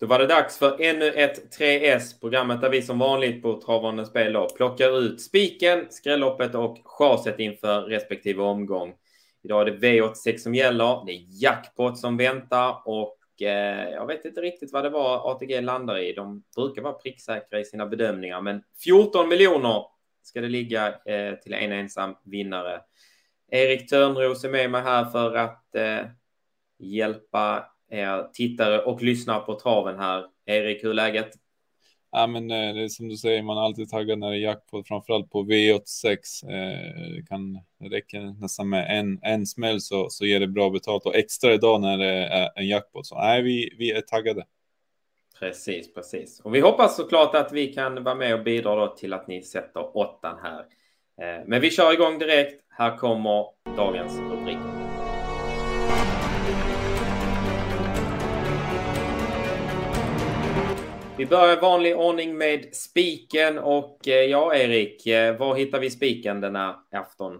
Då var det dags för ännu ett 3S, programmet där vi som vanligt på Travande Spel då, plockar ut spiken, skrälloppet och chaset inför respektive omgång. Idag är det V86 som gäller, det är jackpot som väntar och eh, jag vet inte riktigt vad det var ATG landar i. De brukar vara pricksäkra i sina bedömningar, men 14 miljoner ska det ligga eh, till en ensam vinnare. Erik Törnros är med mig här för att eh, hjälpa er tittare och lyssnare på traven här. Erik, hur är läget? Ja, men eh, det är som du säger, man är alltid taggad när det är jackpot, framförallt på V86. Eh, det kan räcka nästan med en, en smäll så, så ger det bra betalt och extra idag när det är en jackpot. Så nej, vi, vi är taggade. Precis, precis. Och vi hoppas såklart att vi kan vara med och bidra till att ni sätter åttan här. Eh, men vi kör igång direkt. Här kommer dagens rubriker. Vi börjar i vanlig ordning med spiken och eh, ja, Erik, eh, var hittar vi spiken denna afton?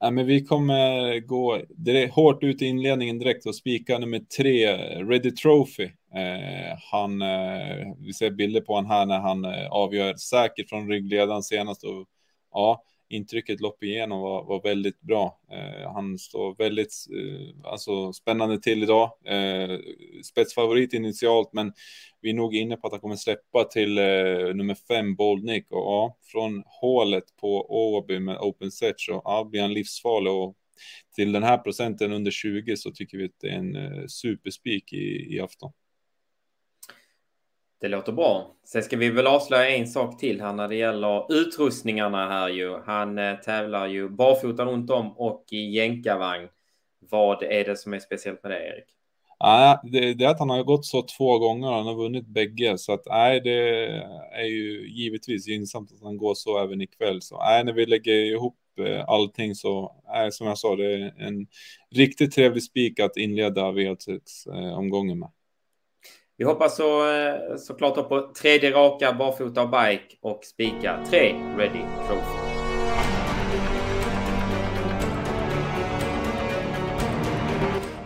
Ja, men vi kommer gå direkt, hårt ut i inledningen direkt och spika nummer tre, Ready Trophy. Eh, han, eh, vi ser bilder på honom här när han eh, avgör säkert från ryggledaren senast och ja, intrycket lopp igenom var, var väldigt bra. Eh, han står väldigt eh, alltså, spännande till idag. Eh, spetsfavorit initialt, men vi är nog inne på att han kommer släppa till eh, nummer fem, Boldnick. Och ja, från hålet på Åby med open set så ja, blir han livsfarlig. Och till den här procenten under 20 så tycker vi att det är en eh, superspik i, i afton. Det låter bra. Sen ska vi väl avslöja en sak till här när det gäller utrustningarna här ju. Han eh, tävlar ju barfota runt om och i jänkarvagn. Vad är det som är speciellt med det, Erik? Ja, det, det är att han har gått så två gånger, och han har vunnit bägge, så att nej, det är ju givetvis gynnsamt att han går så även ikväll. Så nej, när vi lägger ihop eh, allting så, nej, som jag sa, det är en riktigt trevlig spik att inleda V86-omgången eh, med. Vi hoppas så, eh, såklart på tredje raka barfota och bike och spika tre ready trophy.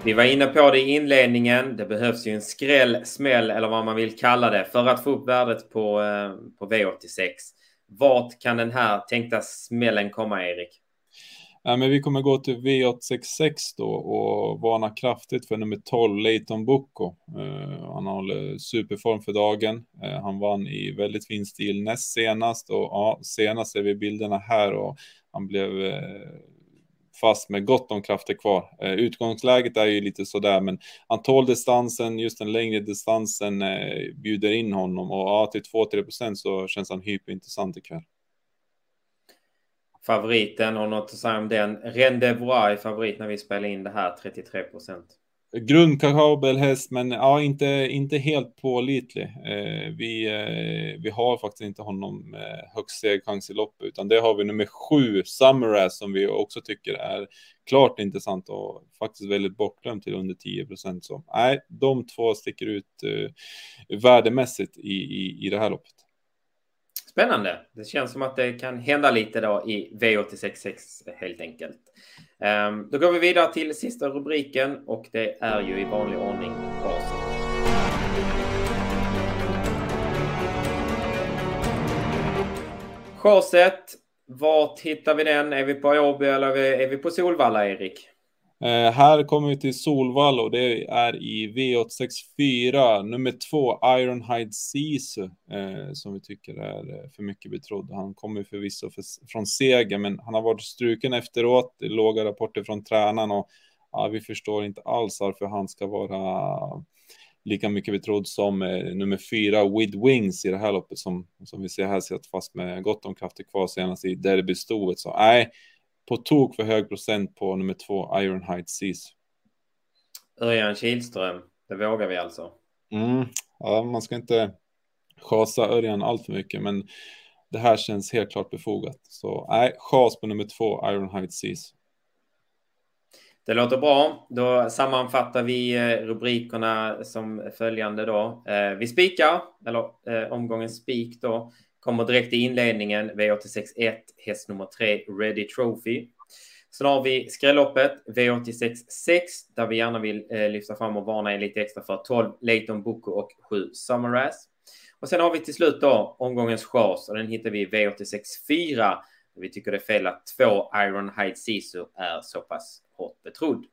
Vi var inne på det i inledningen. Det behövs ju en skräll, smäll eller vad man vill kalla det för att få upp värdet på, eh, på V86. Vart kan den här tänkta smällen komma, Erik? Ja, men vi kommer gå till V866 då och varna kraftigt för nummer 12, Leighton Bucco. Uh, han håller superform för dagen. Uh, han vann i väldigt fin stil näst senast och ja, senast ser vi bilderna här och han blev uh, fast med gott om krafter kvar. Utgångsläget är ju lite sådär, men han tål distansen, just den längre distansen bjuder in honom och ja, till 2-3 procent så känns han hyperintressant ikväll. Favoriten, har något att säga om den? Rendezvous är favorit när vi spelar in det här, 33 procent grundkapabel häst, men ja, inte, inte helt pålitlig. Eh, vi, eh, vi har faktiskt inte honom eh, högst stegchans i loppet, utan det har vi nummer sju, Summeras, som vi också tycker är klart intressant och faktiskt väldigt bortglömd till under 10 procent. Så nej, de två sticker ut eh, värdemässigt i, i, i det här loppet. Spännande. Det känns som att det kan hända lite då i V866 helt enkelt. Um, då går vi vidare till sista rubriken och det är ju i vanlig ordning basen. Chaset, vart hittar vi den? Är vi på Åby eller är vi på Solvalla, Erik? Eh, här kommer vi till Solvall och det är i V864, nummer två, Ironhide Sisu, eh, som vi tycker är eh, för mycket betrodd. Han kommer förvisso för, från seger, men han har varit struken efteråt, låga rapporter från tränaren och ja, vi förstår inte alls varför han ska vara lika mycket betrodd som eh, nummer fyra, With Wings i det här loppet som, som vi ser här, satt fast med gott om krafter kvar senast i derbystoet. Så nej, på tok för hög procent på nummer två, Ironhide Seas. Örjan Kihlström, det vågar vi alltså. Mm, ja, man ska inte chasa Örjan allt för mycket, men det här känns helt klart befogat. Så nej, chas på nummer två, Ironhide Seas. Det låter bra. Då sammanfattar vi eh, rubrikerna som följande då. Eh, vi spikar, eller eh, omgången spik då. Kommer direkt i inledningen V86 1, häst nummer 3, Ready Trophy. Sen har vi skrälloppet V86 6 där vi gärna vill eh, lyfta fram och varna en lite extra för 12 Leighton Boko och 7 Summeras. Och sen har vi till slut då omgångens chas och den hittar vi i V86 4. Vi tycker det är fel att två Iron Hide Sisu är så pass hårt betrodd.